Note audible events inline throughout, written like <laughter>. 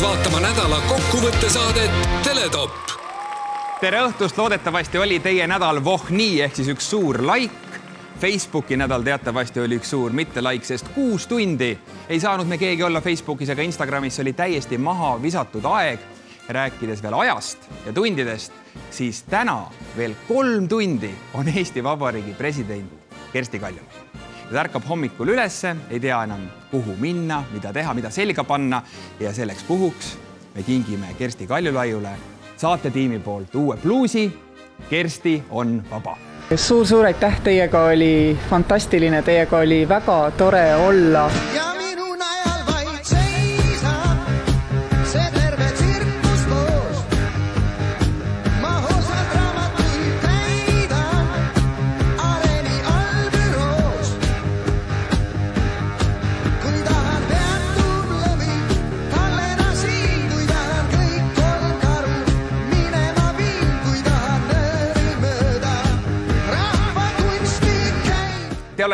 palutud vaatama nädala kokkuvõttesaadet Teletopp. tere õhtust, loodetavasti oli teie nädal voh nii ehk siis üks suur laik. Facebooki nädal teatavasti oli üks suur mitte-laik, sest kuus tundi ei saanud me keegi olla Facebookis ega Instagramis, see oli täiesti maha visatud aeg. rääkides veel ajast ja tundidest, siis täna veel kolm tundi on Eesti Vabariigi president Kersti Kaljulaid ta ärkab hommikul ülesse, ei tea enam, kuhu minna, mida teha, mida selga panna ja selleks puhuks me kingime Kersti Kaljulaiule saatetiimi poolt uue pluusi. Kersti on vaba suur-suur aitäh, teiega oli fantastiline, teiega oli väga tore olla.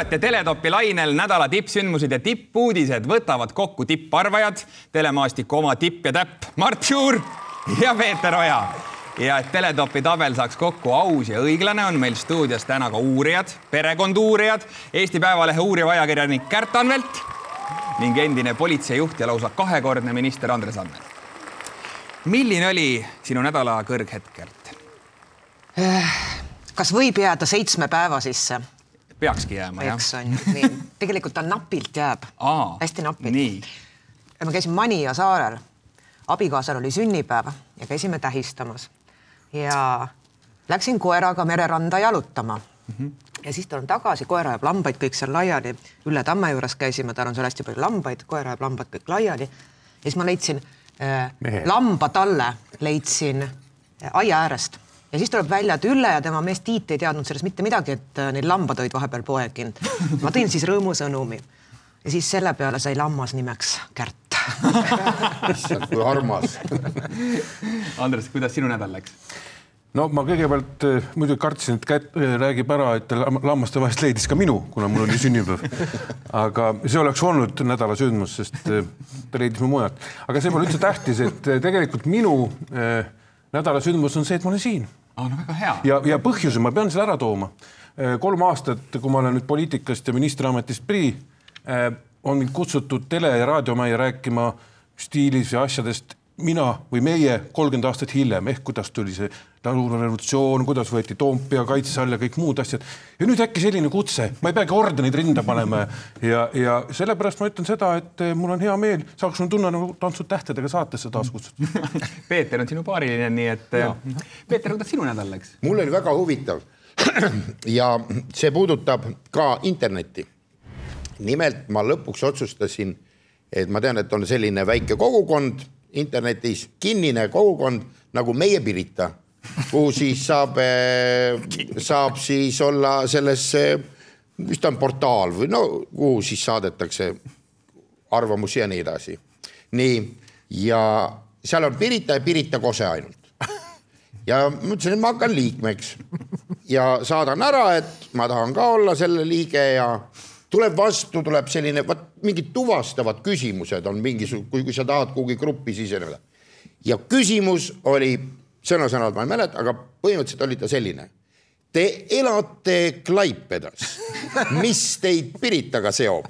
Käib. Te olete Teletopi lainel nädala tippsündmused ja tippuudised võtavad kokku tipparvajad, telemaastiku oma tipp ja täpp Mart Juur ja Peeter Oja. ja et Teletopi tabel saaks kokku aus ja õiglane, on meil stuudios täna ka uurijad, perekond-uurijad, Eesti Päevalehe uuriv ajakirjanik Kärt Anvelt ning endine politseijuht ja lausa kahekordne minister Andres Anvelt. milline oli sinu nädala kõrghetk, Kärt? kas võib jääda seitsme päeva sisse, peakski jääma, jah? eks on ju, nii. tegelikult ta napilt jääb, hästi napilt. nii. ma käisin Manija saarel, abikaasal oli sünnipäev ja käisime tähistamas ja läksin koeraga mereranda jalutama mm. -hmm. ja siis tulen tagasi, koer ajab lambaid kõik seal laiali. Ülle Tamme juures käisime, tal on seal hästi palju lambaid, koer ajab lambad kõik laiali. ja siis ma leidsin äh, lambatalle, leidsin äh, aia äärest ja siis tuleb välja, et Ülle ja tema mees Tiit ei teadnud sellest mitte midagi, et äh, neil lambad olid vahepeal poeginud. ma tõin siis rõõmusõnumi ja siis selle peale sai lammas nimeks Kärt issand, kui armas. Andres, kuidas sinu nädal läks? no ma kõigepealt eh, muidugi kartsin, et Kärt eh, räägib ära, et lammaste vahest leidis ka minu, kuna mul oli sünnipäev. aga see oleks olnud nädala sündmus, sest ta leidis mu mujalt. aga see pole üldse tähtis, et tegelikult minu nädala sündmus on see, et ma olen siin aa, no väga hea. ja, ja põhjuse ma pean selle ära tooma. kolm aastat, kui ma olen nüüd poliitikast ja ministriametist prii, on mind kutsutud tele- ja raadiomajja rääkima stiilis ja asjadest mina või meie kolmkümmend aastat hiljem ehk kuidas tuli see talurevolutsioon, kuidas võeti Toompea kaitse all ja kõik muud asjad. ja nüüd äkki selline kutse, ma ei peagi ordeneid rinda panema ja, ja sellepärast ma ütlen seda, et eh, mul on hea meel, saaks mul tunne nagu Tantsud tähtedega saatesse taas kutsutud. <laughs> Peeter on sinu paariline, nii et ja. Peeter, kuidas sinu nädal läks? mul oli väga huvitav <clears throat> ja see puudutab ka internetti. nimelt ma lõpuks otsustasin, et ma tean, et on selline väike kogukond internetis, kinnine kogukond nagu meie Pirita, kuhu siis saab, saab siis olla selles, mis ta on, portaal või no kuhu siis saadetakse arvamusi ja nii edasi. nii, ja seal on Pirita ja Pirita Kose ainult ja mõtlesin, et ma hakkan liikmeks ja saadan ära, et ma tahan ka olla selle liige ja tuleb vastu, tuleb selline, vot mingid tuvastavad küsimused on mingisugune, kui, kui sa tahad kuhugi gruppi siseneda. ja küsimus oli, sõna-sõnalt ma ei mäleta, aga põhimõtteliselt oli ta selline. Te elate Klaipedas, mis teid Piritaga seob?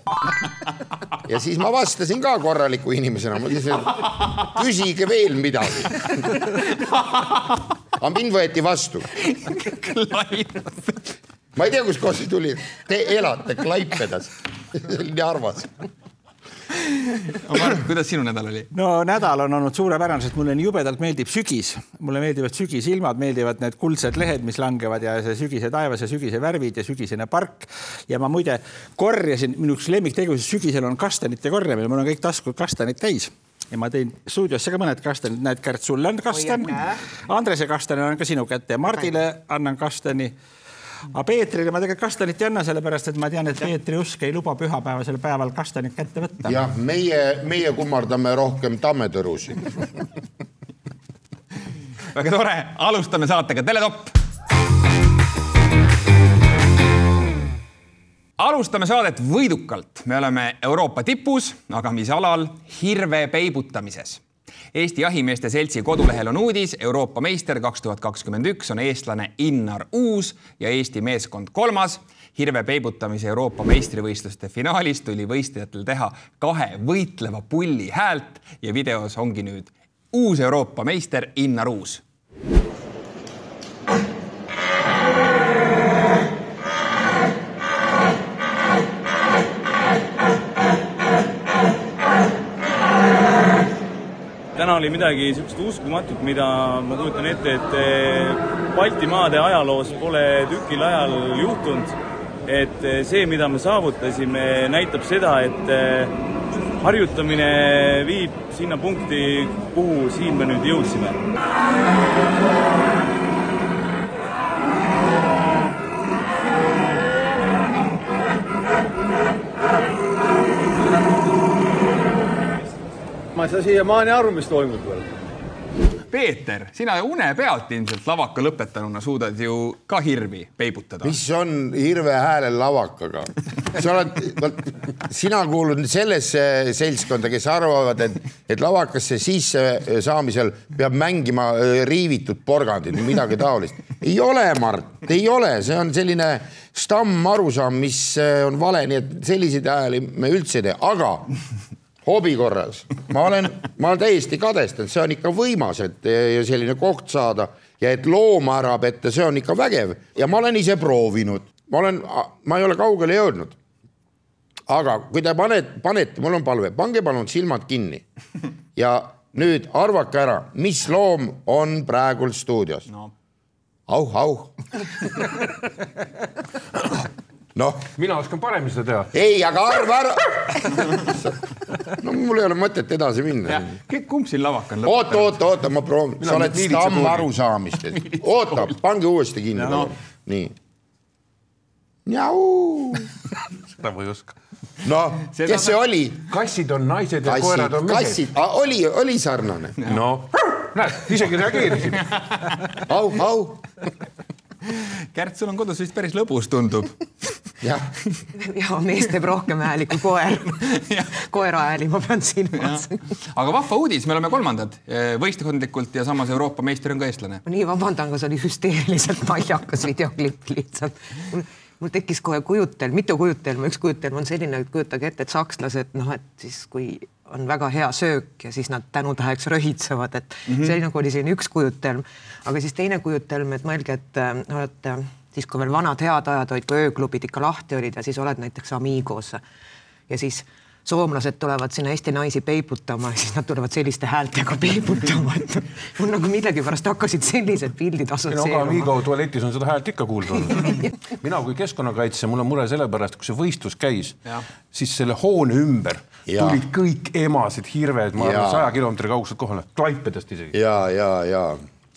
ja siis ma vastasin ka korraliku inimesena, ma ütlesin, et küsige veel midagi. aga mind võeti vastu. Ma ei tea, kustkohast see tuli. Te elate Klaipedas. <laughs> see oli nii armas. Mart, kuidas sinu nädal oli? no nädal on olnud suurepärane, sest mulle nii jubedalt meeldib sügis, mulle meeldivad sügisilmad, meeldivad need kuldsed lehed, mis langevad ja see sügise taevas ja sügise värvid ja sügisene park. ja ma muide korjasin, minu üks lemmiktegevus sügisel on kastanite korjamine, mul on kõik taskud kastanid täis ja ma tõin stuudiosse ka mõned kastanid, näed, Kärt, sulle on kastan. Andrese kastani annan ka sinu kätte Mardile annan kastani aga Peetrile ma tegelikult kastanit ei anna, sellepärast et ma tean, et Peetri usk ei luba pühapäevasel päeval kastanit kätte võtta. jah, meie, meie kummardame rohkem tammetõrusid. <laughs> väga tore, alustame saatega Teletopp. alustame saadet võidukalt, me oleme Euroopa tipus, aga mis alal? hirve peibutamises Eesti Jahimeeste Seltsi kodulehel on uudis, Euroopa meister kaks tuhat kakskümmend üks on eestlane Innar Uus ja Eesti meeskond kolmas. hirve peibutamise Euroopa meistrivõistluste finaalis tuli võistlejatel teha kahe võitleva pulli häält ja videos ongi nüüd uus Euroopa meister Innar Uus täna oli midagi niisugust uskumatut, mida ma kujutan ette, et eh, Baltimaade ajaloos pole tükil ajal juhtunud. et eh, see, mida me saavutasime, näitab seda, et eh, harjutamine viib sinna punkti, kuhu siin me nüüd jõudsime. Ma ei saa siiamaani aru, mis toimub veel. Peeter, sina une pealt ilmselt lavaka lõpetanuna suudad ju ka hirvi peibutada. mis on hirve häälel lavakaga? sa oled, vot sina kuulud sellesse seltskonda, kes arvavad, et, et lavakasse sisse saamisel peab mängima äh, riivitud porgandit või midagi taolist. ei ole, Mart, ei ole, see on selline stammarusaam, mis äh, on vale, nii et selliseid hääli me üldse ei tee, aga hobi korras, ma olen, ma olen täiesti kadestanud, see on ikka võimas, et ja selline koht saada ja et looma ära petta, see on ikka vägev. Ja ma olen ise proovinud, ma olen, ma ei ole kaugele jõudnud. aga kui te panete, panete, mul on palve, pange palun silmad kinni. Ja nüüd arvake ära, mis loom on praegult stuudios. No.. auh, auh <laughs> noh, mina oskan paremini seda teha. ei, aga arva ära. <laughs> no mul ei ole mõtet edasi minna. kumb siin lavak on? oota, oota, oota, ma proovin, sa oled stamm arusaamist, <laughs> oota, pange uuesti kinni no.. nii. Njau. <laughs> seda ma ei oska. noh, kes see oli? kassid on naised ja kassid, koerad on mehed. kassid, oli, oli sarnane. no näed, isegi reageerisid. au, au. <laughs> Kärt, sul on kodus vist päris lõbus, tundub. <laughs> jah. ja mees teeb rohkem hääli kui koer. <laughs> koera hääli ma pean silmas. aga vahva uudis, me oleme kolmandad eh, võistkondlikult ja samas Euroopa meister on ka eestlane. nii vabandan, aga see oli hüsteeriliselt naljakas videoklipp lihtsalt. mul tekkis kohe kujutelm, mitu kujutelma, üks kujutelm on selline, et kujutage ette, et sakslased noh, et siis kui on väga hea söök ja siis nad tänutäheks röhitsevad, et mm -hmm. see oli nagu oli selline üks kujutelm. aga siis teine kujutelm, et mõelge, et äh, olete siis, kui veel vanad head ajad olid, kui ööklubid ikka lahti olid ja siis oled näiteks Amigos ja siis soomlased tulevad sinna Eesti naisi peibutama siis nad tulevad selliste häältega <laughs> peibutama, et mul nagu millegipärast hakkasid sellised pildid no aga assotsieeruma. Amigo tualetis on seda häält ikka kuulda olnud. <laughs> mina kui keskkonnakaitsja, mul on mure sellepärast, kui see võistlus käis, siis selle hoone ümber Ja. tulid kõik emased hirved, ma arvan, saja kilomeetri kauguselt kohale, Klaipedast isegi. ja, ja, ja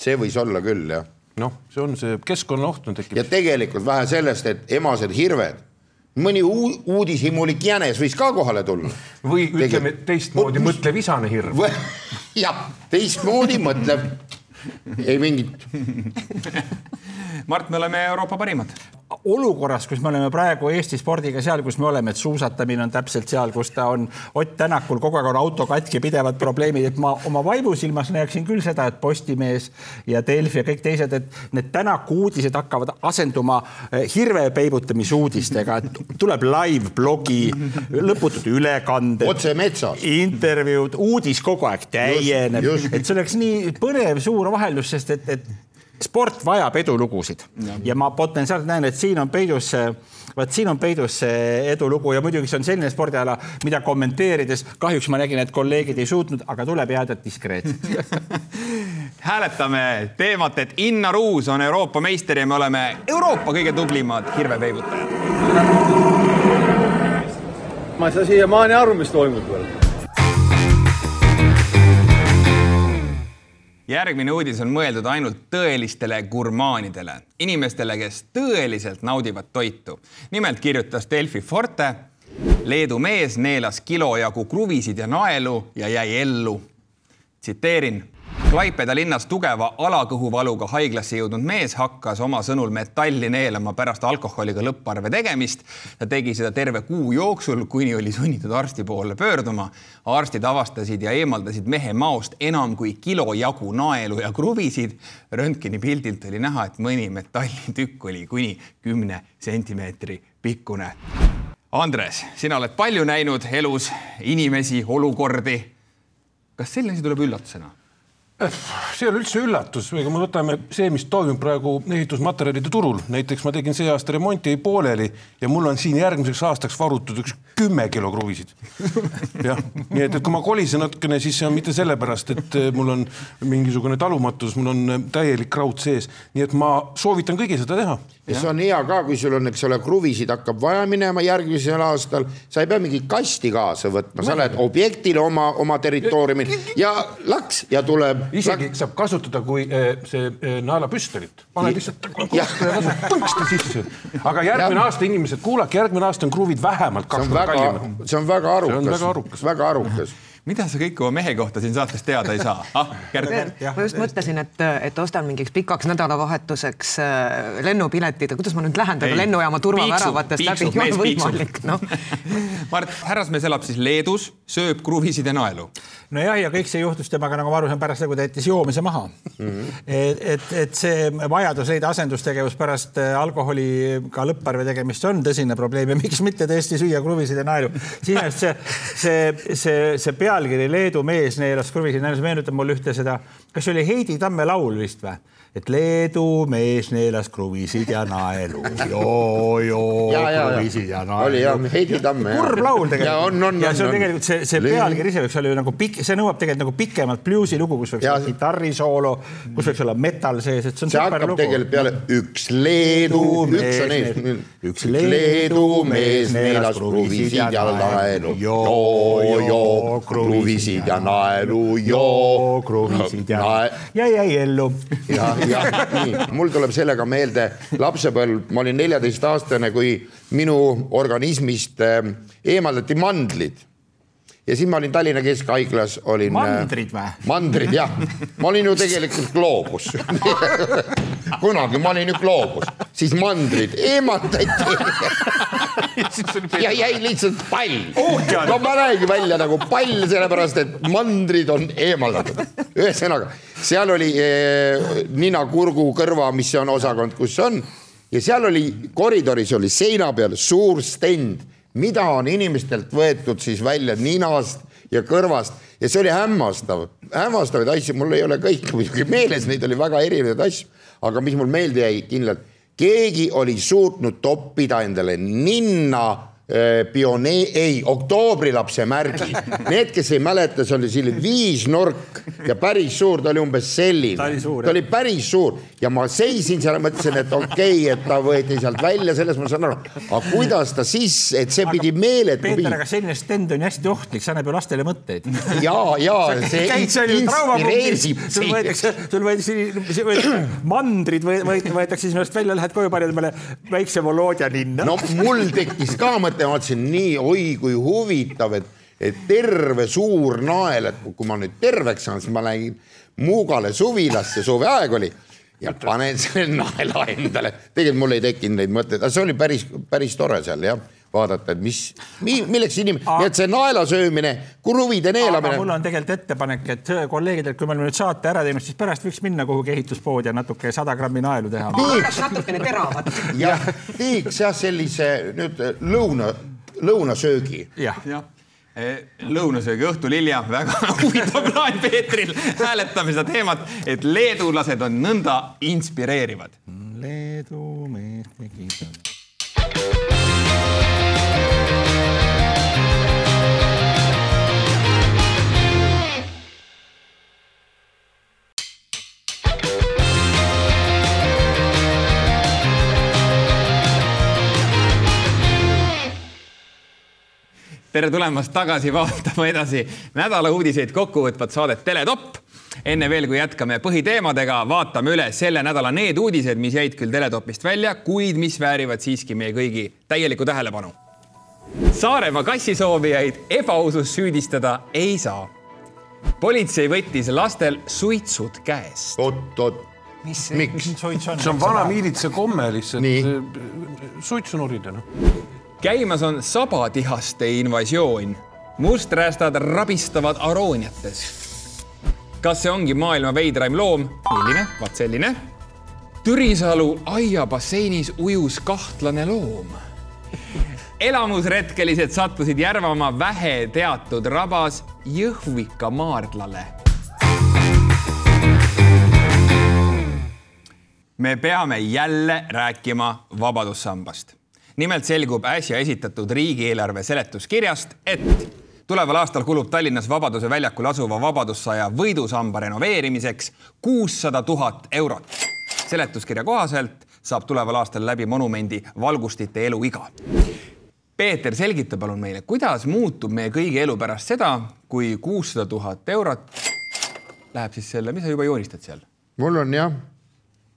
see võis olla küll jah. noh, see on see keskkonnaoht on tekkinud. ja tegelikult vähe sellest, et emased hirved, mõni uu- uudishimulik jänes võis ka kohale tulla. või ütleme teistmoodi mõtlev isane hirm. <laughs> jah, teistmoodi mõtlev. ei mingit. Mart, me oleme Euroopa parimad. olukorras, kus me oleme praegu Eesti spordiga seal, kus me oleme, et suusatamine on täpselt seal, kus ta on. Ott Tänakul kogu aeg on auto katki, pidevad probleemid, et ma oma vaimusilmas näeksin küll seda, et Postimees ja Delfi ja kõik teised, et need Tänaku uudised hakkavad asenduma eh, hirve peibutamisuudistega, et tuleb live blogi, lõputud ülekanded. otse metsas. intervjuud, uudis kogu aeg täieneb, et see oleks nii põnev suur vaheldus, sest et, et sport vajab edulugusid ja, ja ma potentsiaalselt näen, et siin on peidus see, vot siin on peidus see edulugu ja muidugi see on selline spordiala, mida kommenteerides kahjuks ma nägin, et kolleegid ei suutnud, aga tuleb jääda diskreetseks <laughs> hääletame teemat, et Innar Uus on Euroopa meister ja me oleme Euroopa kõige tublimad hirvepeibutajad. ma ei saa siiamaani aru, mis toimub veel. Järgmine uudis on mõeldud ainult tõelistele gurmaanidele, inimestele, kes tõeliselt naudivad toitu. nimelt kirjutas Delfi Forte. Leedu mees neelas kilo jagu kruvisid ja naelu ja jäi ellu. tsiteerin. Klaipeda linnas tugeva alakõhuvaluga haiglasse jõudnud mees hakkas oma sõnul metalli neelama pärast alkoholiga lõpparve tegemist. ta tegi seda terve kuu jooksul, kuni oli sunnitud arsti poole pöörduma. arstid avastasid ja eemaldasid mehe maost enam kui kilo jagu naelu ja kruvisid. röntgeni pildilt oli näha, et mõni metallitükk oli kuni kümne sentimeetri pikkune. Andres, sina oled palju näinud elus inimesi, olukordi. kas selline asi tuleb üllatusena? See ei ole üldse üllatus, ega me võtame see, mis toimub praegu ehitusmaterjalide turul, näiteks ma tegin see aasta remonti pooleli ja mul on siin järgmiseks aastaks varutud üks kümme kilo kruvisid. <laughs> jah, nii et, et kui ma kolisen natukene, siis see on mitte sellepärast, et eh, mul on mingisugune talumatus, mul on eh, täielik raud sees, nii et ma soovitan kõigil seda teha. ja see on hea ka, kui sul on, eks ole, kruvisid hakkab vaja minema järgmisel aastal, sa ei pea mingit kasti kaasa võtma, sa lähed objektile oma, oma territooriumil ja laks ja tuleb. Isegi saab kasutada kui eh, see eh, naelapüstolit, paned lihtsalt tõnksta sisse. aga järgmine Ja. aasta inimesed, kuulake, järgmine aasta on kruvid vähemalt see kaks on korda väga kallimad., see on väga See on arukas, väga arukas. väga arukas <laughs> mida sa kõik oma mehe kohta siin saates teada ei saa ah,? Ma just mõtlesin, et, et ostan mingiks pikaks nädalavahetuseks äh, lennupiletid kuidas ma nüüd lähen Ei. lennujaama turvaväravatest läbi, ei ole võimalik, noh. <laughs> Mart, härrasmees elab siis Leedus, sööb kruvisid ja naelu. nojah, ja kõik see juhtus temaga, nagu ma aru saan, pärast seda, kui ta jättis joomise maha mm. -hmm. et, et, et see vajadus leida asendustegevus pärast äh, alkoholiga lõpparve tegemist on tõsine probleem ja miks mitte tõesti süüa kruvisid ja naelu. iseenesest see, see, see, see pealkiri Leedu mees neelas kruvisid meenutab mulle ühte seda, kas see oli Heidi Tamme laul vist või? Et Leedu mees neelas kruvisid ja naelu, <laughs> joo, joo, kruvisid ja ja oli jah naelu, Heidi Tamm. kurb laul tegelikult. ja on, on, ja on. see on tegelikult see, see pealkiri ise võiks olla ju nagu pikk, see nõuab tegelikult nagu pikemat bluusilugu, kus võiks olla kitarrisoolo, kus võiks olla metal sees, et see on see hakkab lugu. tegelikult peale üks Leedu, üks on ees, üks Leedu mees neelas kruvisid ja naelu, joo, joo, kruvisid ja naelu, joo, kruvisid ja, ja jäi ellu. ja, ja nii, mul tuleb sellega meelde lapsepõlv, ma olin neljateistaastane, kui minu organismist eemaldati mandlid. Ja siis ma olin Tallinna Keskhaiglas, olin. Mandrid või? mandrid jah, ma olin ju tegelikult gloobus. <laughs> kunagi ma olin ju gloobus, siis mandrid eemaldati. ja jäi lihtsalt pall. no ma näengi välja nagu pall, sellepärast et mandrid on eemaldatud. ühesõnaga, seal oli eh, nina, kurgu, kõrva, mis on osakond, kus on ja seal oli koridoris oli seina peal suur stend, mida on inimestelt võetud siis välja ninast ja kõrvast? Ja see oli hämmastav, hämmastavaid asju, mul ei ole kõik muidugi meeles, neid oli väga erinevaid asju, aga mis mul meelde jäi kindlalt, keegi oli suutnud toppida endale ninna pionee, ei, oktoobrilapse märgi. <laughs> Need, kes ei mäleta, see oli selline viisnurk ja päris suur, ta oli umbes selline. Ta oli suur, ta jah. oli päris suur ja ma seisin seal, mõtlesin, et okei okay,, et ta võeti sealt välja, selles ma saan aru. aga kuidas ta siis, et see pidi meeletu Peeter, aga selline stend on hästi ohtlik, see annab ju lastele mõtteid. ja, ja käid seal ju traumapunktis, sul võetakse, sul võetakse, võetakse mandrid või võetakse sinust välja, lähed koju, paned endale väikse Volodja ninna. no mul tekkis ka mõte, ma mõtlesin nii, oi kui huvitav, et, et terve suur nael, et kui ma nüüd terveks saan, siis ma lähen Muugale suvilasse, suveaeg oli ja panen selle naela endale. tegelikult mul ei tekkinud neid mõtteid, aga see oli päris, päris tore seal jah, vaadata, et mis, milleks inimene, nii et see naela söömine, kruvide neelamine mul on tegelikult ettepanek, et kolleegidel, kui me oleme nüüd saate ära teinud, siis pärast võiks minna kuhugi ehituspoodi ja natuke sada grammi naelu teha. natukene teravat. ja teeks jah, sellise nüüd lõuna, lõunasöögi jah, jah, lõunasöögi õhtul hilja, väga <laughs> huvitav plaan Peetril, hääletame seda teemat, et leedulased on nõnda inspireerivad. Leedu mees tegi seda. Tere tulemast tagasi vaatama edasi nädala uudiseid kokkuvõtvat saadet Teletopp. enne veel, kui jätkame põhiteemadega, vaatame üle selle nädala need uudised, mis jäid küll Teletopist välja, kuid mis väärivad siiski meie kõigi täielikku tähelepanu. Saaremaa kassisoovijaid ebausus süüdistada ei saa politsei võttis lastel suitsud käest. oot-oot, mis, miks? suits on? see on vana miilitsa komme lihtsalt suitsu norida noh. Käimas on sabatihaste invasioon. musträstad rabistavad arooniates. kas see ongi maailma veidraim loom? milline? vaat selline. Türisalu aiabasseinis ujus kahtlane loom. elamusretkelised sattusid Järvamaa väheteatud rabas Jõhvika maardlale me peame jälle rääkima vabadussambast. Nimelt selgub äsja esitatud riigieelarve seletuskirjast, et tuleval aastal kulub Tallinnas Vabaduse väljakul asuva Vabadussaja võidusamba renoveerimiseks kuussada tuhat eurot. seletuskirja kohaselt saab tuleval aastal läbi monumendi valgustite eluiga. Peeter, selgita palun meile, kuidas muutub meie kõigi elu pärast seda, kui kuussada tuhat eurot läheb siis selle, mis sa juba joonistad seal? mul on jah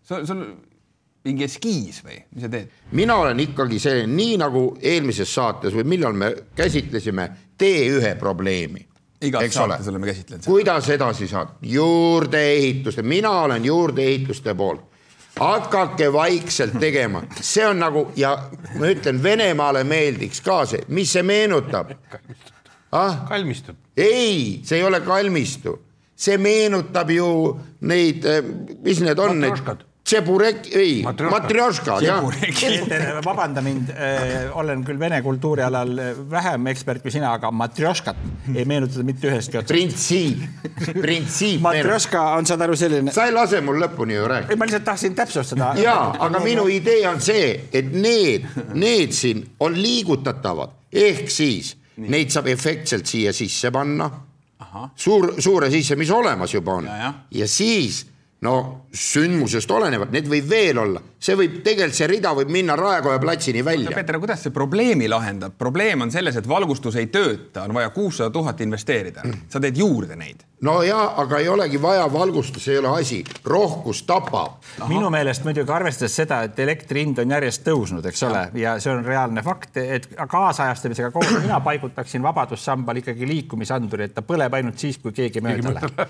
sul, sul mingi eskiis või mis sa teed? mina olen ikkagi see, nii nagu eelmises saates või millal me käsitlesime T1 probleemi. igas saates oleme käsitlenud seda. kuidas edasi saad? juurdeehituste, mina olen juurdeehituste poolt. hakake vaikselt tegema, see on nagu ja ma ütlen, Venemaale meeldiks ka see, mis see meenutab ah?? kalmistu. ei, see ei ole kalmistu, see meenutab ju neid, mis need on, need Tšeburek, ei, matrjoškad, jah. Vabanda mind, olen küll vene kultuuri alal äh, vähem ekspert kui sina, aga matrjoškat ei meenuta mitte ühestki otsast. printsiip, printsiip matrjoška on, saad aru, selline, sa ei lase mul lõpuni ju rääkida. ei ma lihtsalt tahtsin täpsustada. ja, aga minu idee on see, et need, need siin on liigutatavad, ehk siis Nii. neid saab efektselt siia sisse panna. suur, suure sisse, mis olemas juba on Ja, ja. ja siis no sündmusest olenevalt, need võib veel olla, see võib tegelikult see rida võib minna Raekoja platsini välja. Peeter, kuidas see probleemi lahendab? probleem on selles, et valgustus ei tööta, on vaja kuussada tuhat investeerida. sa teed juurde neid. no ja, aga ei olegi vaja, valgustus ei ole asi, rohkus tapab. minu meelest muidugi arvestades seda, et elektri hind on järjest tõusnud, eks ole, ja see on reaalne fakt, et kaasajastamisega koos mina paigutaksin vabadussambal ikkagi liikumisanduri, et ta põleb ainult siis, kui keegi mööda läheb.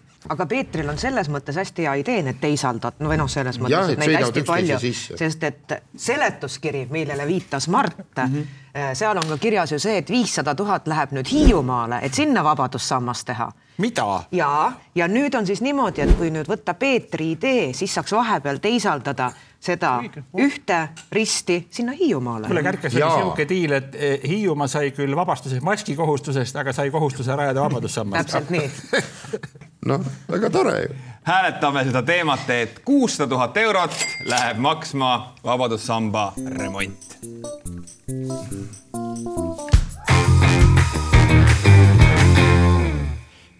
<laughs> aga Peetril on selles mõttes hästi hea idee need teisaldad, no või noh, selles mõttes et neid hästi palju, sisse. sest et seletuskiri, millele viitas Mart mm, -hmm. seal on ka kirjas ju see, et viissada tuhat läheb nüüd Hiiumaale, et sinna vabadussammas teha mida? ja, ja nüüd on siis niimoodi, et kui nüüd võtta Peetri idee, siis saaks vahepeal teisaldada seda ühte risti sinna Hiiumaale kuule, Kärkas oli sihuke diil, et eh, Hiiumaa sai küll vabastuse maskikohustusest, aga sai kohustuse rajada vabadussammast. täpselt nii. <laughs> noh, väga tore ju. hääletame seda teemat, et kuussada tuhat eurot läheb maksma Vabadussamba remont.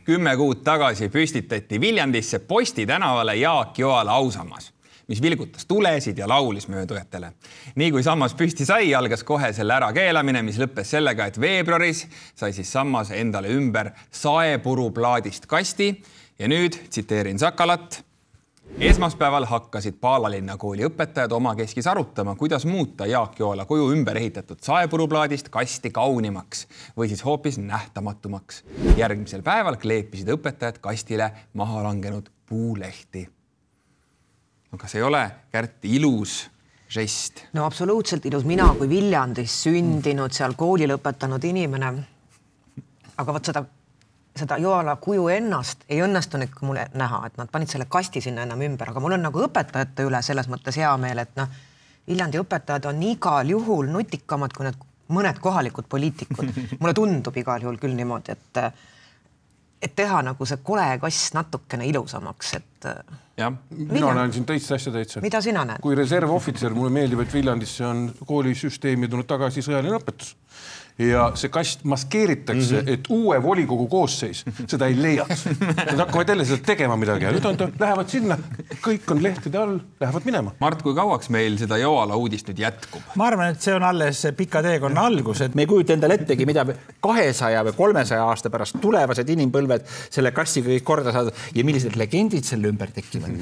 kümme kuud tagasi püstitati Viljandisse Posti tänavale Jaak Joala ausammas, mis vilgutas tulesid ja laulis möödujatele. nii kui sammas püsti sai, algas kohe selle ärakeelamine, mis lõppes sellega, et veebruaris sai siis sammas endale ümber saepuruplaadist kasti ja nüüd tsiteerin Sakalat esmaspäeval hakkasid Paalalinna kooli õpetajad omakeskis arutama, kuidas muuta Jaak Joola kuju ümber ehitatud saepuruplaadist kasti kaunimaks või siis hoopis nähtamatumaks. järgmisel päeval kleepisid õpetajad kastile maha langenud puulehti. No kas ei ole, Kärt, ilus žest? no absoluutselt ilus, mina kui Viljandis sündinud, seal kooli lõpetanud inimene. aga vot seda seda Joala kuju ennast ei õnnestunud mulle näha, et nad panid selle kasti sinna enam ümber, aga mul on nagu õpetajate üle selles mõttes hea meel, et noh, Viljandi õpetajad on igal juhul nutikamad kui need mõned kohalikud poliitikud. mulle tundub igal juhul küll niimoodi, et et teha nagu see kole kass natukene ilusamaks, et. jah, mina näen siin teist asja täitsa. mida sina näed? kui reservohvitser, mulle meeldib, et Viljandisse on koolisüsteemi tulnud tagasi sõjaline õpetus ja see kast maskeeritakse mm, -hmm. et uue volikogu koosseis seda ei leiaks. <laughs> Nad hakkavad jälle seda tegema midagi ja nüüd on ta, lähevad sinna, kõik on lehtede all, lähevad minema. Mart, kui kauaks meil seda Joala uudist nüüd jätkub? ma arvan, et see on alles pika teekonna algus, et me ei kujuta endale ettegi, mida kahesaja või kolmesaja aasta pärast tulevased inimpõlved selle kastiga kõik korda saavad ja millised legendid selle ümber tekivad.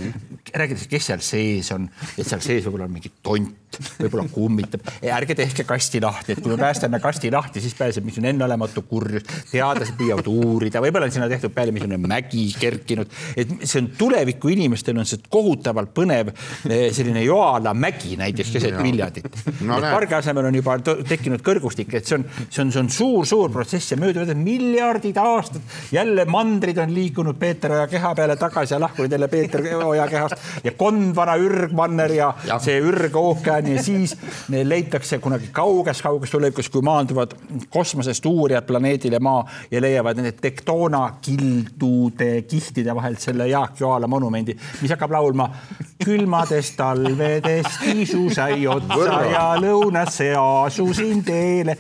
räägitakse, kes seal sees on, et seal sees võib-olla on mingi tont, võib-olla kummitab. ärge tehke kasti lahti, et kui me päästame kasti lahti, siis pääseb mingisugune enneolematu kurjus. teadlased püüavad uurida, võib-olla on sinna tehtud peale mingisugune mägi kerkinud, et see on tuleviku inimestel on see kohutavalt põnev eh, selline Joala mägi näiteks keset Viljandit No pargi asemel on juba tekkinud kõrgustik, et see on, see on, see on suur-suur protsess ja mööduvad miljardid aastad. jälle mandrid on liikunud Peeter Oja keha peale tagasi ja lahkunud jälle Peeter Oja kehast ja Gondvana ürgmanner ja, ja. see ürgookean ja siis leitakse kunagi kauges-kauges tulevikus, kui maanduvad kosmosest uurijad planeedile Maa ja leiavad nende tektoona kildude kihtide vahelt selle Jaak Joala monumendi, mis hakkab laulma külmadest talvedest isu sai otsa ja lõunasse asusin teele.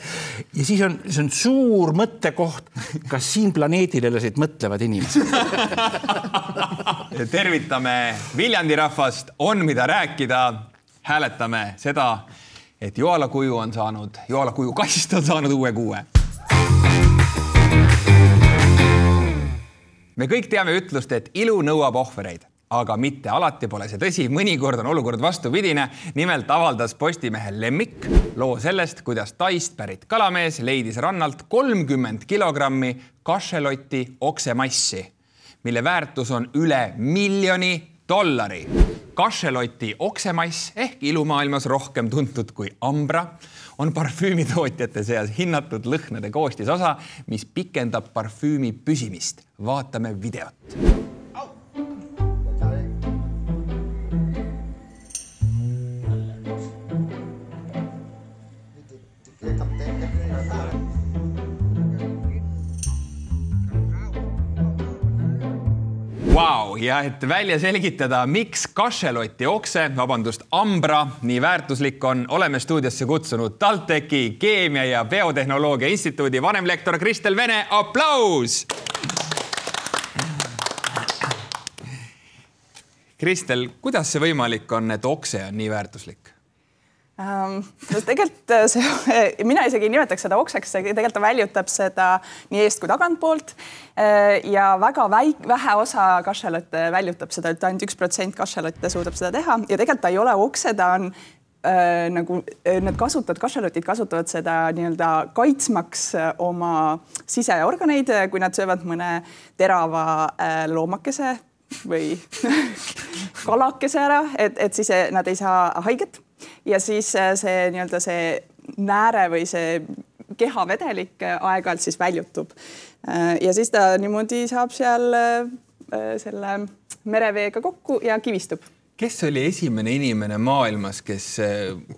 ja siis on, see on suur mõttekoht, kas siin planeedil elasid mõtlevad inimesed. tervitame Viljandi rahvast, on mida rääkida. hääletame seda, et Joala kuju on saanud, Joala kuju kast on saanud uue kuue. me kõik teame ütlust, et ilu nõuab ohvreid, aga mitte alati pole see tõsi, mõnikord on olukord vastupidine. nimelt avaldas Postimehe Lemmik loo sellest, kuidas Taist pärit kalamees leidis rannalt kolmkümmend kilogrammi kašeloti oksemassi, mille väärtus on üle miljoni dollari. kašeloti oksemass ehk ilumaailmas rohkem tuntud kui ambra on parfüümitootjate seas hinnatud lõhnade koostisosa, mis pikendab parfüümi püsimist. vaatame videot. Ja et välja selgitada, miks kašeloti okse, vabandust, ambra nii väärtuslik on, oleme stuudiosse kutsunud TalTechi Keemia ja Biotehnoloogia Instituudi vanemlektor Kristel Vene, aplaus. Kristel, kuidas see võimalik on, et okse on nii väärtuslik? Ähm, no tegelikult äh, see, <laughs> mina isegi ei nimetaks seda okseks, tegelikult ta väljutab seda nii eest kui tagantpoolt. Äh, ja väga väik, vähe osa kašelotte väljutab seda, et ainult üks protsent kašelotte suudab seda teha ja tegelikult ta ei ole okse, ta on äh, nagu äh, need kasutavad, kašelotid kasutavad seda nii-öelda kaitsmaks oma siseorganeid, kui nad söövad mõne terava äh, loomakese või <laughs> kalakese ära, et, et siis nad ei saa haiget ja siis äh, see nii-öelda see nääre või see kehavedelik äh, aeg-ajalt siis väljutub. Äh, ja siis ta niimoodi saab seal selle mereveega kokku ja kivistub kes oli esimene inimene maailmas, kes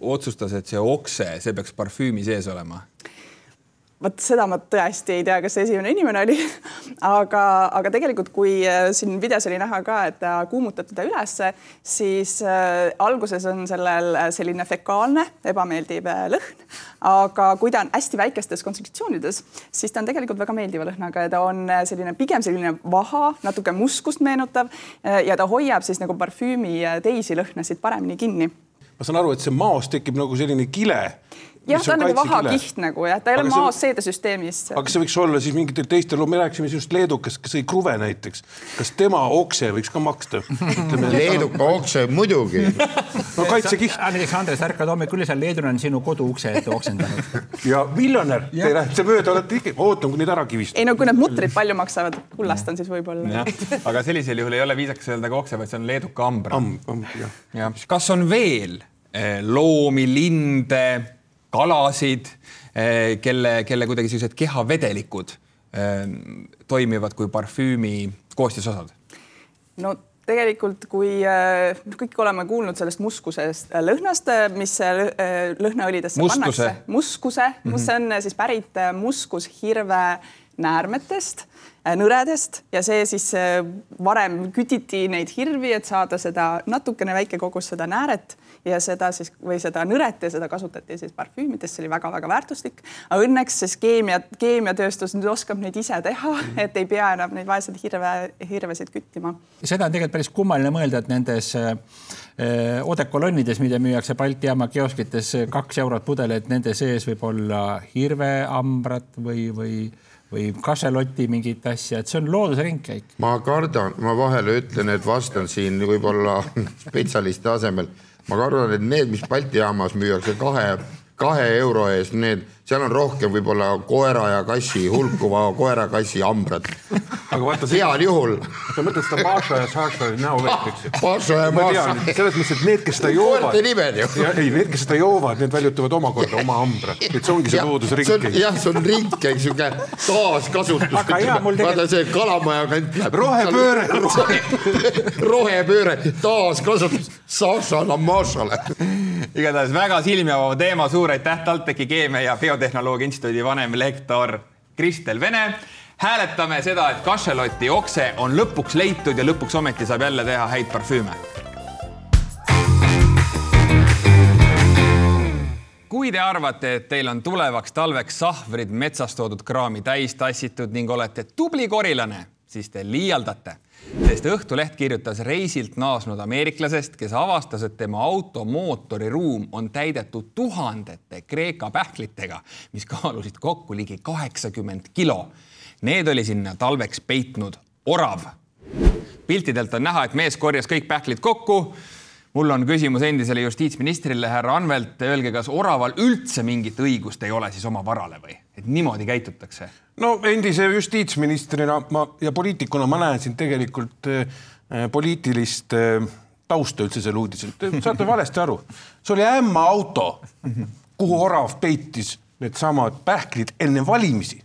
otsustas, et see okse, see peaks parfüümi sees olema? Vot seda ma tõesti ei tea, kas see esimene inimene oli, <laughs> aga, aga tegelikult, kui äh, siin videos oli näha ka, et ta kuumutab teda ülesse, siis äh, alguses on sellel äh, selline fekaalne ebameeldiv lõhn, aga kui ta on hästi väikestes kontsentratsioonides, siis ta on tegelikult väga meeldiva lõhnaga ja ta on selline pigem selline vaha, natuke muskust meenutav ja ta hoiab siis nagu parfüümi teisi lõhnasid paremini kinni. Ma saan aru, et see maos tekib nagu selline kile. Jah, ta on nagu vahakiht nagu jah, ta ei ole maos seedesüsteemis. aga see võiks olla siis mingitel teistel, me rääkisime just leedukast, kes sõi kruve näiteks. kas tema okse võiks ka maksta? leeduka okse muidugi. no kaitsekiht. näiteks Andres, ärkad hommikul üles, leedulane on sinu koduukse ette oksendanud. ja miljonär, te lähete mööda, olete ikka, ootan, kuni ta ära kivistab. ei no kui need mutrid palju maksavad, kullast on siis võib-olla. aga sellisel juhul ei ole viisakas öelda ka okse, vaid see on leeduka ambra. jah. jah, kas on veel eh, loomi, linde, kalasid, kelle, kelle kuidagi sellised kehavedelikud eh, toimivad kui parfüümi koostisosad? no tegelikult, kui äh, kõik oleme kuulnud sellest muskusest lõhnast, mis lõhnaõlidesse Muskuse. pannakse. muskuse mm, -hmm. see on äh, siis pärit muskushirve näärmetest, nõredest ja see siis äh, varem kütiti neid hirvi, et saada seda natukene väike kogus seda nääret ja seda siis või seda nõret ja seda kasutati siis parfüümides, see oli väga-väga väärtuslik. aga õnneks siis keemia, keemiatööstus nüüd oskab neid ise teha, et ei pea enam neid vaeseid hirve, hirvesid küttima seda on tegelikult päris kummaline mõelda, et nendes äh, odekolonnides, mida müüakse Balti jaama kioskites kaks eurot pudel, et nende sees võib olla hirveambrat või, või, või kašeloti mingit asja, et see on looduse ringkäik. ma kardan, ma vahele ütlen, et vastan siin võib-olla spetsialisti asemel. ma kardan, et need, mis Balti jaamas müüakse kahe, kahe euro eest, need, seal on rohkem võib-olla koera ja kassi, hulkuva koera-kassi hambrad. aga vaata, heal juhul. sa mõtled seda Maša ja Saša näovett, eks ju? Paša ja ma Maša. selles mõttes, et need, kes seda joovad. Koerte nimed ju. ei, need, kes seda joovad, need väljutavad omakorda oma hambra, et see ongi see loodusring. jah, see on taaskasutus. Aga jaa, mul tegelikult- vaata see Kalamaja kant läheb. Rohepööre. <laughs> rohepööre, taaskasutus Sašale, Mašale. igatahes väga silmaavav teema, suur aitäh TalTechi Keemia ja Biotehnoloogia Instituudi vanemlektor Kristel Vene. hääletame seda, et kašeloti okse on lõpuks leitud ja lõpuks ometi saab jälle teha häid parfüüme. kui te arvate, et teil on tulevaks talveks sahvrid metsast toodud kraami täis tassitud ning olete tubli korilane, siis te liialdate, sest Õhtuleht kirjutas reisilt naasnud ameeriklasest, kes avastas, et tema auto mootoriruum on täidetud tuhandete Kreeka pähklitega, mis kaalusid kokku ligi kaheksakümmend kilo. Need oli sinna talveks peitnud orav. piltidelt on näha, et mees korjas kõik pähklid kokku mul on küsimus endisele justiitsministrile, härra Anvelt, öelge, kas oraval üldse mingit õigust ei ole siis oma varale või, et niimoodi käitutakse? No endise justiitsministrina ma ja poliitikuna ma näen siin tegelikult äh, poliitilist äh, tausta üldse selle uudisel. Te saate valesti aru, see oli ämma auto, kuhu orav peitis needsamad pähklid enne valimisi.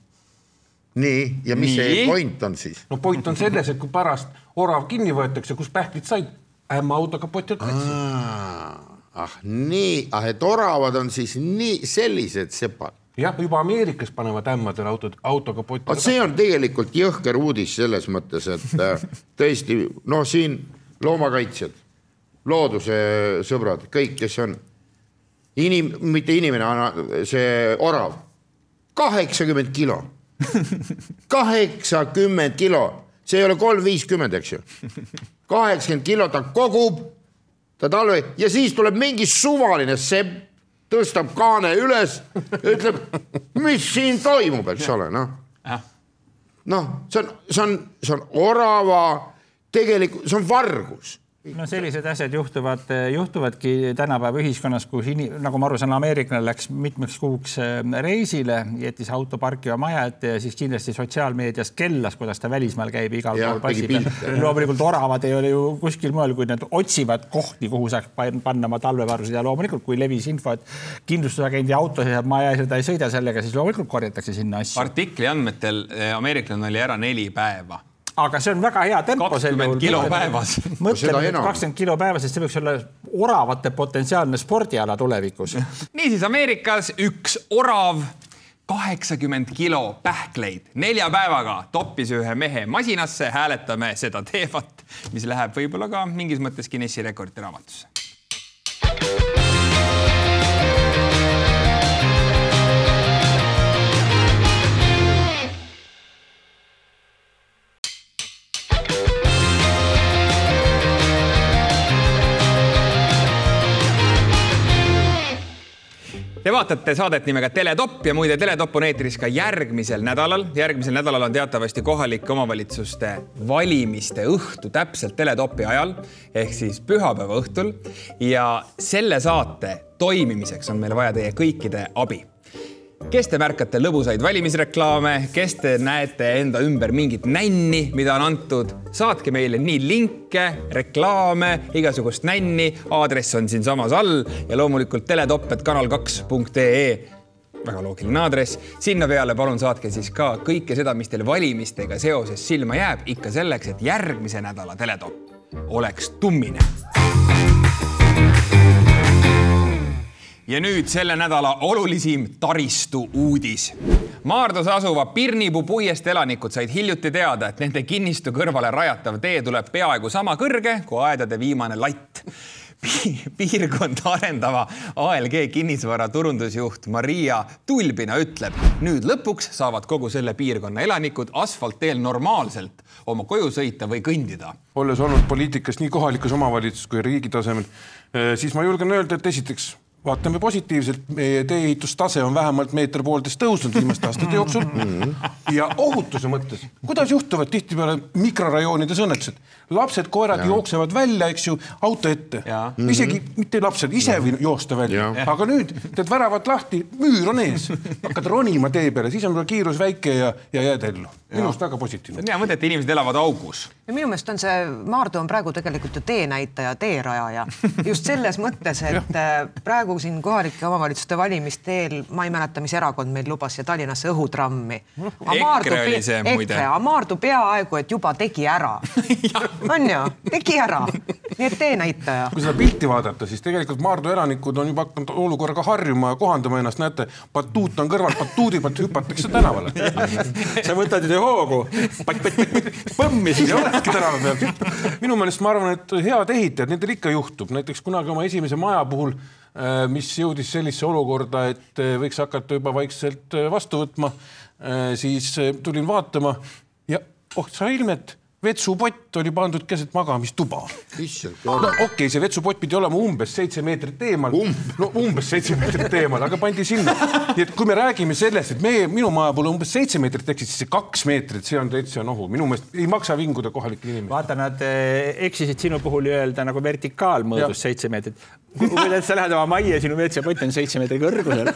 nii, ja mis Nii. see point on siis? no point on selles, et kui pärast orav kinni võetakse, kus pähklid said, ämma auto kapoti alt läksid. ah nii, ah et oravad on siis nii sellised sepad. Jah, juba Ameerikas panevad ämmadele autod, auto kapoti vot see on tegelikult jõhker uudis selles mõttes, et äh, <laughs> tõesti noh, siin loomakaitsjad, looduse sõbrad, kõik, kes on inim-, mitte inimene, see orav, kaheksakümmend kilo, <laughs> kaheksakümmend kilo, see ei ole kolm viiskümmend, eks ju. <laughs> kaheksakümmend kilo ta kogub, ta talve ja siis tuleb mingi suvaline sepp, tõstab kaane üles, ütleb, mis siin toimub, eks ole, noh. Noh, see on, see on, see on orava, tegelikult see on vargus. No sellised asjad juhtuvad, juhtuvadki tänapäeva ühiskonnas, kus ini-, nagu ma aru saan, ameeriklane läks mitmeks kuuks äh, reisile, jättis auto parkiva maja ette ja siis kindlasti sotsiaalmeedias kellas, kuidas ta välismaal käib, igal Jah, pool passi peal. loomulikult oravad ei ole ju kuskil mujal, kui nad otsivad kohti, kuhu saaks pan- panna oma talvevarusid ja loomulikult, kui levis info, et kindlustusagendi auto seisab maja ees ja ta ei sõida sellega, siis loomulikult korjatakse sinna asju. artikli andmetel eh, ameeriklane oli ära neli päeva. Aga see on väga hea tempo. 20 kilo päevas. mõtleme nüüd kakskümmend kilo päevas, sest see võiks olla oravate potentsiaalne spordiala tulevikus. <laughs> niisiis Ameerikas üks orav kaheksakümmend kilo pähkleid nelja päevaga toppis ühe mehe masinasse, hääletame seda teemat, mis läheb võib-olla ka mingis mõttes Guinessi rekordite raamatusse. Te vaatate saadet nimega Teletopp ja muide, Teletopp on eetris ka järgmisel nädalal. järgmisel nädalal on teatavasti kohalike omavalitsuste valimiste õhtu täpselt Teletopi ajal ehk siis pühapäeva õhtul. ja selle saate toimimiseks on meil vaja teie kõikide abi kes te märkate lõbusaid valimisreklaame, kes te näete enda ümber mingit nänni, mida on antud, saatke meile nii linke, reklaame, igasugust nänni, aadress on siinsamas all ja loomulikult teletopp.kanal2.ee väga loogiline aadress, sinna peale palun saatke siis ka kõike seda, mis teil valimistega seoses silma jääb, ikka selleks, et järgmise nädala teletopp oleks tummine ja nüüd selle nädala olulisim taristu uudis. Maardus asuva Pirnipuu puiestee elanikud said hiljuti teada, et nende kinnistu kõrvale rajatav tee tuleb peaaegu sama kõrge kui aedade viimane latt. piirkonda arendava ALG kinnisvara turundusjuht Maria Tulbina ütleb, nüüd lõpuks saavad kogu selle piirkonna elanikud asfaltteel normaalselt oma koju sõita või kõndida. olles olnud poliitikas nii kohalikus omavalitsuses kui riigi tasemel, siis ma julgen öelda, et esiteks vaatame positiivselt, meie tee-ehitustase on vähemalt meeter poolteist tõusnud viimaste aastate jooksul. Ja ohutuse mõttes, kuidas juhtuvad tihtipeale mikrorajoonides õnnetused, lapsed, koerad ja. jooksevad välja, eks ju, auto ette, isegi mitte lapsed ise võivad joosta välja, aga nüüd teed väravad lahti, müür on ees, hakkad ronima tee peale, siis on kiirus väike ja, ja jääd ellu. minu arust väga positiivne. See on hea mõte, et inimesed elavad augus. minu meelest on see, Maardu on praegu tegelikult ju teenäitaja, teerajaja. just selles mõttes, et äh, praegu siin kohalike omavalitsuste valimiste eel, ma ei mäleta, mis erakond meil lubas siia Tallinnasse õhutrammi. EKRE oli see, muide. EKRE, Maardu peaaegu, et juba tegi ära. <laughs> on ju, tegi ära. nii et teenäitaja. kui seda pilti vaadata, siis tegelikult Maardu elanikud on juba hakanud olukorraga harjuma ja kohandama ennast, näete, batuut on kõrval, batuudi pealt hüpatakse tänavale. <laughs> sa võtad ju hoogu, põmmi siis ja oledki tänava peal. minu meelest ma arvan, et head ehitajad, nendel ikka juhtub, näiteks kunagi oma esimese maja puhul, mis jõudis sellisesse olukorda, et äh, võiks hakata juba vaikselt äh, vastu võtma, siis äh, tulin vaatama ja oh sa ilmet, vetsupott oli pandud keset magamistuba. issand, no okei okay,, see vetsupott pidi olema umbes seitse meetrit eemal Um-, no umbes seitse meetrit eemal, aga pandi sinna. nii et kui me räägime sellest, et meie, minu maja puhul umbes seitse meetrit ehk siis see kaks meetrit, see on täitsa nohu, minu meelest ei maksa vinguda kohalikel inimestel. vaata, nad eh, eksisid sinu puhul öelda nagu vertikaalmõõdus seitse meetrit. kui tead, sa lähed oma majja, sinu vetsapott on seitse meetri kõrgusel.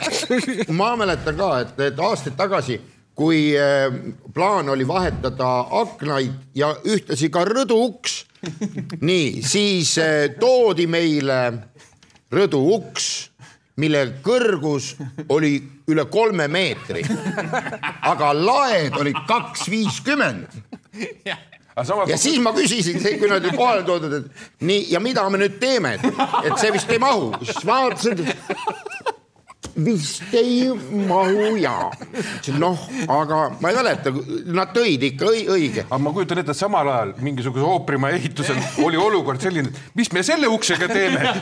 ma mäletan ka, et, et aastaid tagasi, kui äh, plaan oli vahetada aknaid ja ühtlasi ka rõduuks, <laughs> nii, siis äh, toodi meile rõduuks, mille kõrgus oli üle kolme meetri. aga laed olid kaks viiskümmend. Aga samas ja siis ma küsisin, kui nad olid kohale toodud, et nii ja mida me nüüd teeme, et see vist ei mahu, siis vaatasin, vist ei mahu ja noh, aga ma ei mäleta, nad tõid ikka õi- õige. aga ma kujutan ette, et samal ajal mingisuguse ooperimaja ehitusel oli olukord selline, et mis me selle uksega teeme.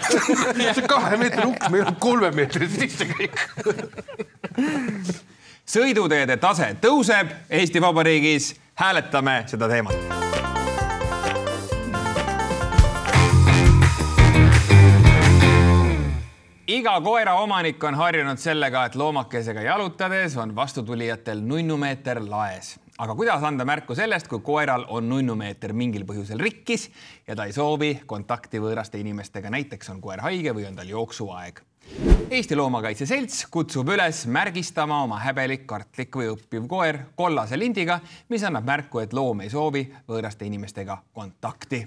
see kahe meetri uks, meil on kolme meetri sisse kõik. sõiduteede tase tõuseb Eesti Vabariigis, hääletame seda teemat. Iga koeraomanik on harjunud sellega, et loomakesega jalutades on vastutulijatel nunnumeeter laes. aga kuidas anda märku sellest, kui koeral on nunnumeeter mingil põhjusel rikkis ja ta ei soovi kontakti võõraste inimestega, näiteks on koer haige või on tal jooksuaeg Eesti Loomakaitse Selts kutsub üles märgistama oma häbelik, kartlik või õppiv koer kollase lindiga, mis annab märku, et loom ei soovi võõraste inimestega kontakti.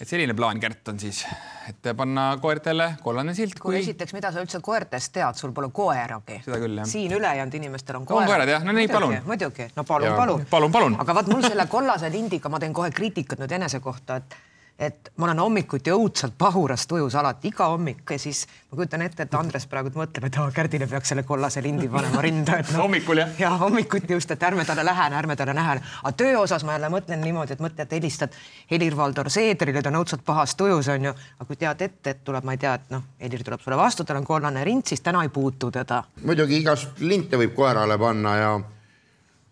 Et selline plaan, Kärt, on siis, et panna koertele kollane silt, kui esiteks, mida sa üldse koertest tead, sul pole koeragi. Seda küll, jah. siin ülejäänud inimestel on On koerad. koerad, jah? No nii, palun. muidugi, no palun, palun. Palun, palun. aga vaat mul selle kollase lindiga, ma teen kohe kriitikat nüüd enese kohta, et et ma olen hommikuti õudselt pahuras tujus alati, iga hommik ja siis ma kujutan ette, et Andres praegu mõtleb, et aa, Kärdile peaks selle kollase lindi panema rinda, et noh. Hommikul, jah? ja hommikuti just, et ärme talle lähene, ärme talle lähene. aga töö osas ma jälle mõtlen niimoodi, et mõtled, helistad Helir-Valdor Seedrile, ta on õudselt pahas tujus onju, aga kui tead ette, et tuleb, ma ei tea, et noh, Helir tuleb sulle vastu, tal on kollane rind, siis täna ei puutu teda. muidugi igast linte võib koerale panna ja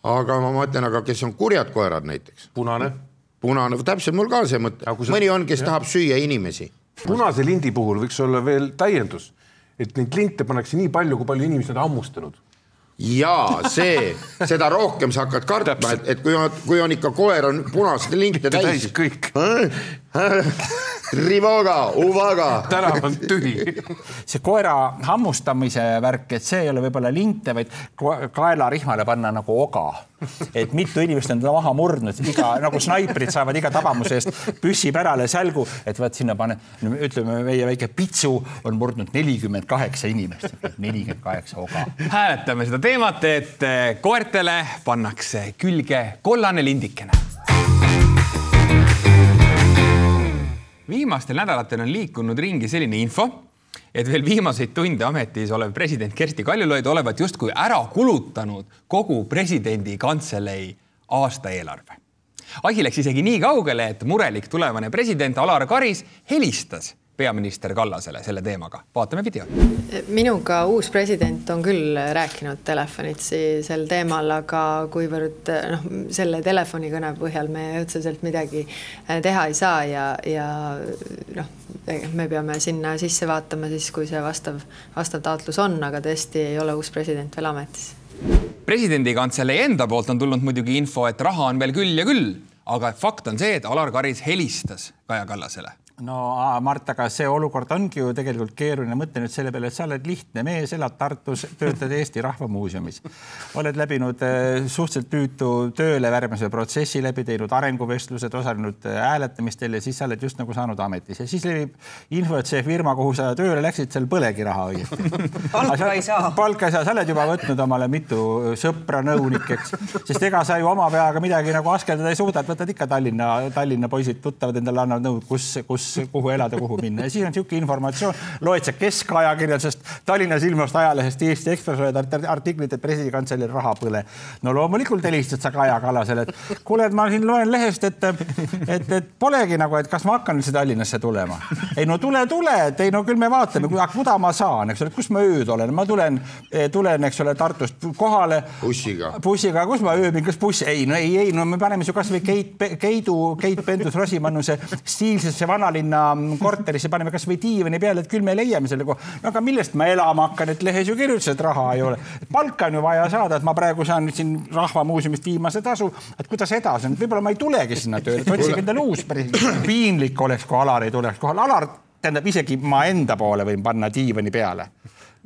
aga ma mõtlen, aga kes on kurjad koerad näiteks, punane, punane, täpselt mul ka see mõte. Mõni on, kes tahab süüa inimesi. punase lindi puhul võiks olla veel täiendus, et neid linte pannakse nii palju, kui palju inimesed on hammustanud. ja see, seda rohkem sa hakkad kartma, et, et kui on, kui on ikka koer on punaseid linte täis, kõik, <laughs> Rivoga, Uvaga. tänav on tühi. <laughs> see koera hammustamise värk, et see ei ole võib-olla linte, vaid kaelarihmale panna nagu oga. et mitu inimest on ta maha murdnud, iga nagu snaiprid saavad iga tabamuse eest püssi pärale sälgu, et vaat sinna pane, ütleme, meie väike pitsu on murdnud nelikümmend kaheksa inimest, nelikümmend kaheksa oga. hääletame seda teemat, et eh, koertele pannakse külge kollane lindikene. Viimastel nädalatel on liikunud ringi selline info, et veel viimaseid tunde ametis olev president Kersti Kaljulaid olevat justkui ära kulutanud kogu presidendi kantselei aastaeelarve. Asi läks isegi nii kaugele, et murelik tulevane president Alar Karis helistas peaminister Kallasele selle teemaga. vaatame videot. minuga uus president on küll rääkinud telefonitsi sel teemal, aga kuivõrd noh, selle telefonikõne põhjal me otseselt midagi äh, teha ei saa ja, ja noh, me peame sinna sisse vaatama siis, kui see vastav, vastav taotlus on, aga tõesti ei ole uus president veel ametis. presidendi kantselei enda poolt on tulnud muidugi info, et raha on veel küll ja küll, aga fakt on see, et Alar Karis helistas Kaja Kallasele no Mart, aga see olukord ongi ju tegelikult keeruline. mõtle nüüd selle peale, et sa oled lihtne mees, elad Tartus, töötad Eesti Rahva Muuseumis, oled läbinud äh, suhteliselt tüütu tööle värbamise protsessi läbi, teinud arenguvestlused, osalenud äh, hääletamistel ja siis sa oled just nagu saanud ametis ja siis levib info, et see firma, kuhu sa tööle läksid, seal põlegi raha õieti. <laughs> palka ei saa. palka ei saa, sa oled juba võtnud omale mitu sõpra nõunikeks, sest ega sa ju oma peaga midagi nagu askeldada ei suuda, et võtad ikka Tallinna, Tallinna poisid, tuttavad endale annavad nõu, kus, kus kuhu elada, kuhu minna ja siis on niisugune informatsioon, loed sa keskajakirjandusest, Tallinnas ilmuvast ajalehest Eesti Ekspress, loed artiklit, et presidendikantseleil raha põle. no loomulikult helistad sa Kaja Kallasele, et kuule, et ma siin loen lehest, et, et, et polegi nagu, et kas ma hakkan üldse Tallinnasse tulema. ei no tule, tule, et ei no küll me vaatame, kuda ma saan, eks ole, kus ma ööd olen, ma tulen, tulen, eks ole, Tartust kohale. bussiga. bussiga, kus ma ööbin, kas buss, ei no ei, ei no me paneme su kasvõi Keit, Keidu, Keit Pentus-Rosimannuse stiilsesse vanalinna korterisse, paneme kasvõi diivani peale, et küll me leiame selle koha. no aga millest ma elama hakkan, et lehes ju kirjutasid, et raha ei ole. palka on ju vaja saada, et ma praegu saan nüüd siin Rahvamuuseumist viimase tasu, et kuidas edasi on, võib-olla ma ei tulegi sinna tööle, otsige endale uus president. piinlik oleks, kui Alar ei tuleks kohale. Alar, tähendab isegi ma enda poole võin panna diivani peale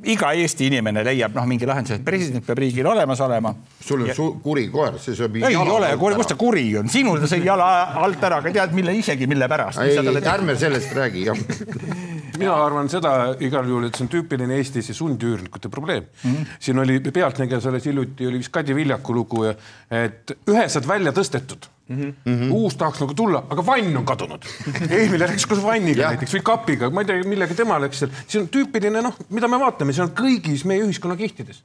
iga Eesti inimene leiab noh, mingi lahenduse, et president peab riigil olemas olema. sul on ja... kuri koer, see sööb. ei ole, kus ta kuri on, sinul ta sõi jala alt ära, aga tead, mille isegi, mille pärast. ei, ärme sellest räägi, jah <laughs> mina arvan seda igal juhul, et see on tüüpiline Eesti see sundüürnikute probleem mm. -hmm. siin oli Pealtnägijas alles hiljuti oli vist Kadi Viljaku lugu, et ühes on välja tõstetud Mm -hmm. uus tahaks nagu tulla, aga vann on kadunud. <laughs> eelmine läks koos vanniga näiteks või kapiga, ma ei tea, millega tema läks seal. see on tüüpiline noh, mida me vaatame, see on kõigis meie ühiskonna kihtides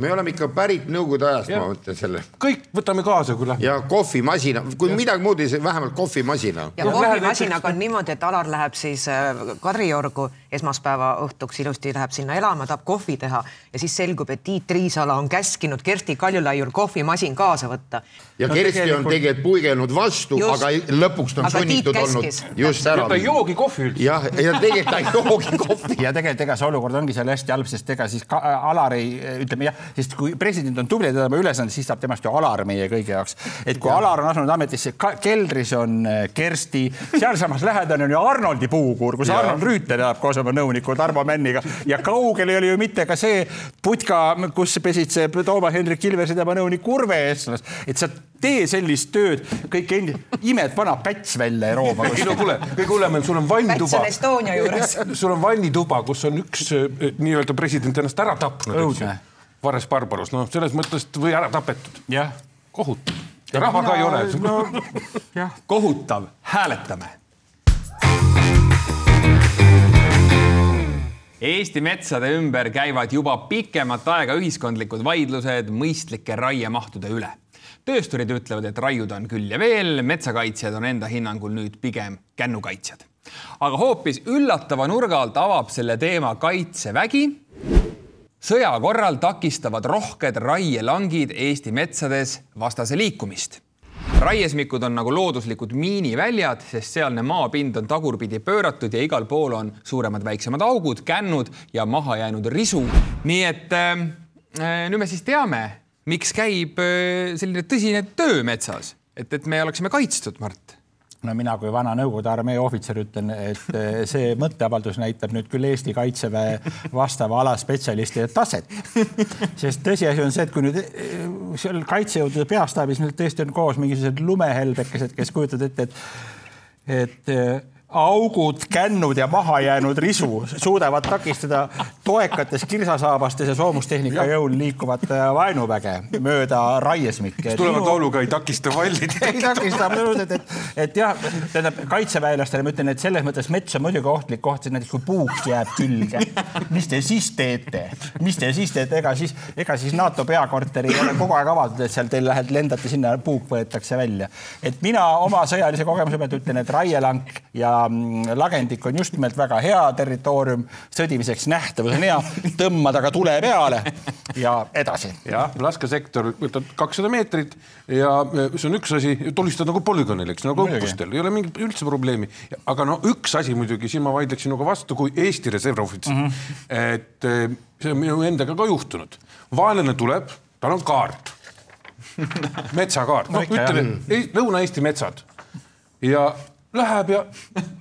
me oleme ikka pärit Nõukogude ajast, ma mõtlen selle. kõik võtame kaasa, kui lähme. ja kohvimasina, kui ja. midagi muud ei saa, vähemalt kohvimasina. ja kohvimasinaga on niimoodi, et Alar läheb siis äh, Kadriorgu esmaspäeva õhtuks ilusti läheb sinna elama, tahab kohvi teha ja siis selgub, et Tiit Riisalo on käskinud Kersti Kaljulaiul kohvimasin kaasa võtta. ja no, Kersti tegelikult... on tegelikult puigelnud vastu, aga lõpuks ta on aga sunnitud olnud just ära. ta ei joogi kohvi üldse. jah, ja tegelikult ta ei joogi <laughs> kohvi. ja tegelikult ega see olukord ongi seal hästi halb, sest ega siis ka, Alar ei, ütleme jah sest kui president on tubli ja teda oma ülesanne, siis saab temast ju Alar meie kõigi jaoks. et kui ja. Alar on asunud ametisse, keldris on äh, Kersti, sealsamas lähedal on ju Arnoldi puukuur, kus ja. Arnold Rüütel elab koos oma nõuniku Tarmo Männiga ja kaugel ei ole ju mitte ka see putka, kus pesitseb Toomas Hendrik Ilves ja tema nõunik Urve Eestlas, et sa tee sellist tööd, kõik endi-, imed vana päts välja Euroopa. ei no kuule, kõige hullem on, sul on vannituba. päts on Estonia juures. sul on vannituba, kus on üks äh, nii-öelda president ennast ära tapnud. õudne Vares Barbarus, noh, selles mõttes või ära tapetud. jah. kohutav. ja raha ka ei ole no,. <laughs> kohutav, hääletame. Eesti metsade ümber käivad juba pikemat aega ühiskondlikud vaidlused mõistlike raiemahtude üle. töösturid ütlevad, et raiuda on küll ja veel, metsakaitsjad on enda hinnangul nüüd pigem kännukaitsjad. aga hoopis üllatava nurga alt avab selle teema Kaitsevägi sõja korral takistavad rohked raielangid Eesti metsades vastase liikumist. raiesmikud on nagu looduslikud miiniväljad, sest sealne maapind on tagurpidi pööratud ja igal pool on suuremad-väiksemad augud, kännud ja mahajäänud risu. nii et äh, nüüd me siis teame, miks käib äh, selline tõsine töö metsas, et, et me oleksime kaitstud, Mart no mina kui vana Nõukogude armee ohvitser ütlen, et eh, see mõtteavaldus näitab nüüd küll Eesti Kaitseväe vastava ala spetsialistide taset. sest tõsiasi on see, et kui nüüd eh, seal kaitsejõudude peastaabis nüüd tõesti on koos mingisugused lumehelbekesed, kes kujutavad ette, et, et eh, augud, kännud ja mahajäänud risu suudavad takistada toekates kirsasaabastes ja soomustehnika jõul liikuvat äh, vaenuväge mööda raiesmikke. tulevad lauluga ei takista vallid <laughs> ei takista absoluutselt, et, et jah, tähendab kaitseväelastele ma ütlen, et selles mõttes mets on muidugi ohtlik koht, sest näiteks kui puuk jääb külge, mis te siis teete, mis te siis teete, ega siis, ega siis NATO peakorteri ei ole kogu aeg avatud, et seal teil lähed, lendate sinna, puuk võetakse välja. et mina oma sõjalise kogemuse pealt ütlen, et raielank ja lagendik on just nimelt väga hea territoorium, sõdimiseks nähtavus on hea, tõmmada ka tule peale ja edasi. jah, laskesektor võtad kakssada meetrit ja see on üks asi, tulistad nagu polügoonil, eks nagu õppustel, ei ole mingit üldse probleemi. aga no üks asi muidugi, siin ma vaidleksin sinuga vastu kui Eesti reservohvitser mm. -hmm. et eh, see on minu endaga ka juhtunud. vaenlane tuleb, tal on kaart, <laughs> metsakaart, No no ütleme, Lõuna-Eesti metsad ja läheb ja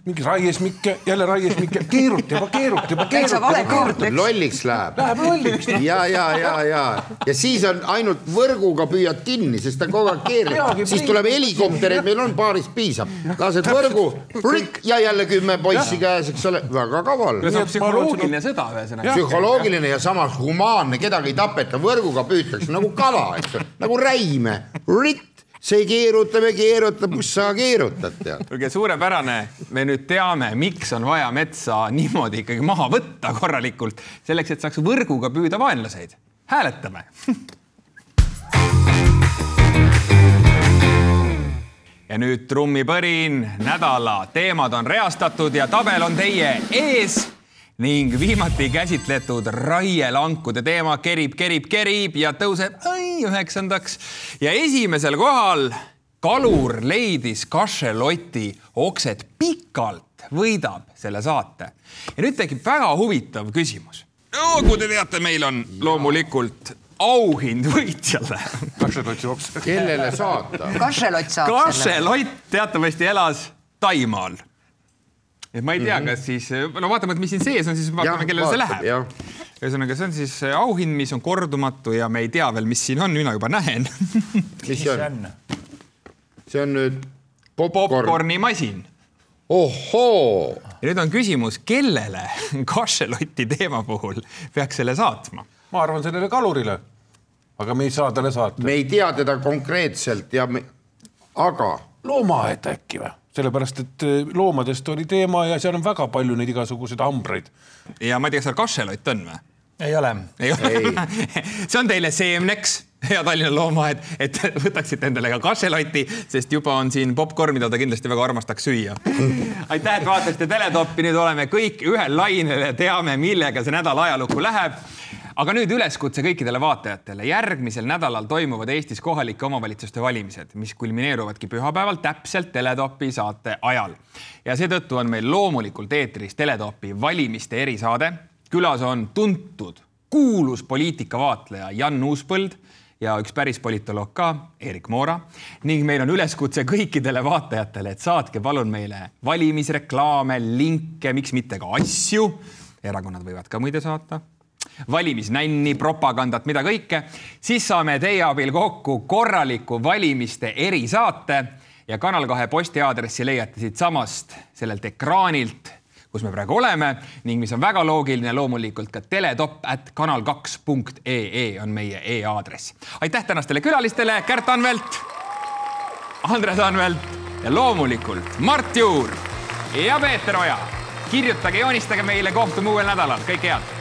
mingi raiesmikke, jälle raiesmikke, keerutab juba, keerutab juba, keerutab lolliks läheb. Läheb lolliks, noh. ja, ja, ja, ja, ja siis on ainult võrguga püüad kinni, sest ta kogu aeg keerab. Peagi, siis tuleb helikopter, et meil on paaris piisab, lased võrgu, rikk ja jälle kümme poissi käes, eks ole, väga kaval. psühholoogiline sõda ühesõnaga. psühholoogiline ja samas humaanne, kedagi ei tapeta, võrguga püütakse nagu kala, eks ole, nagu räime, ritt, see keerutab ja keerutab, kus sa keerutad, tead. kuulge, suurepärane, me nüüd teame, miks on vaja metsa niimoodi ikkagi maha võtta korralikult, selleks et saaks võrguga püüda vaenlaseid. hääletame. ja nüüd trummipõrin, nädala teemad on reastatud ja tabel on teie ees ning viimati käsitletud raielankude teema kerib, kerib, kerib ja tõuseb ai, üheksandaks ja esimesel kohal kalur leidis kašeloti oksed pikalt võidab selle saate. ja nüüd tekib väga huvitav küsimus. nagu te teate, meil on loomulikult auhind võitjale. kašelotsi oks. kellele saata? kašelott saab kašelott teatavasti elas Taimaal. et ma ei tea, kas siis, no vaatame, et mis siin sees on, siis vaatame, kellele see läheb. ühesõnaga, see on siis auhind, mis on kordumatu ja me ei tea veel, mis siin on, mina juba näen. <laughs> mis see on? see on nüüd popkorn. popkornimasin. ohhoo, ja nüüd on küsimus, kellele <laughs> kašeloti teema puhul peaks selle saatma? ma arvan sellele kalurile. aga me ei saa talle saata. me ei tea teda konkreetselt ja me, aga loomaaed äkki või? sellepärast, et eh, loomadest oli teema ja seal on väga palju neid igasuguseid hambreid. ja ma ei tea, kas seal kašelott on või? Ei ole. <laughs> see on teile seemneks, <laughs> hea Tallinna loomaaed, et <laughs> võtaksite endale ka kašeloti, sest juba on siin popkorn, mida ta kindlasti väga armastaks süüa. aitäh, et vaatasite Teletoppi, nüüd oleme kõik ühel lainel ja teame, millega see nädal ajalukku läheb aga nüüd üleskutse kõikidele vaatajatele. järgmisel nädalal toimuvad Eestis kohalike omavalitsuste valimised, mis kulmineeruvadki pühapäeval täpselt Teletopi saate ajal. ja seetõttu on meil loomulikult eetris Teletopi valimiste erisaade. Külas on tuntud, kuulus poliitikavaatleja Jan Uuspõld ja üks päris politoloog ka, Erik Moora. ning meil on üleskutse kõikidele vaatajatele, et saatke palun meile valimisreklaame, linke, miks mitte ka asju. erakonnad võivad ka muide saata valimisnänni, propagandat, mida kõike, siis saame teie abil kokku korraliku valimiste erisaate ja Kanal kahe postiaadressi leiate siitsamast sellelt ekraanilt, kus me praegu oleme ning mis on väga loogiline, loomulikult ka teletopp at kanal2.ee on meie e-aadress. aitäh tänastele külalistele, Kärt Anvelt, Andres Anvelt ja loomulikult Mart Juur ja Peeter Oja. kirjutage, joonistage meile, kohtume uuel nädalal, kõike head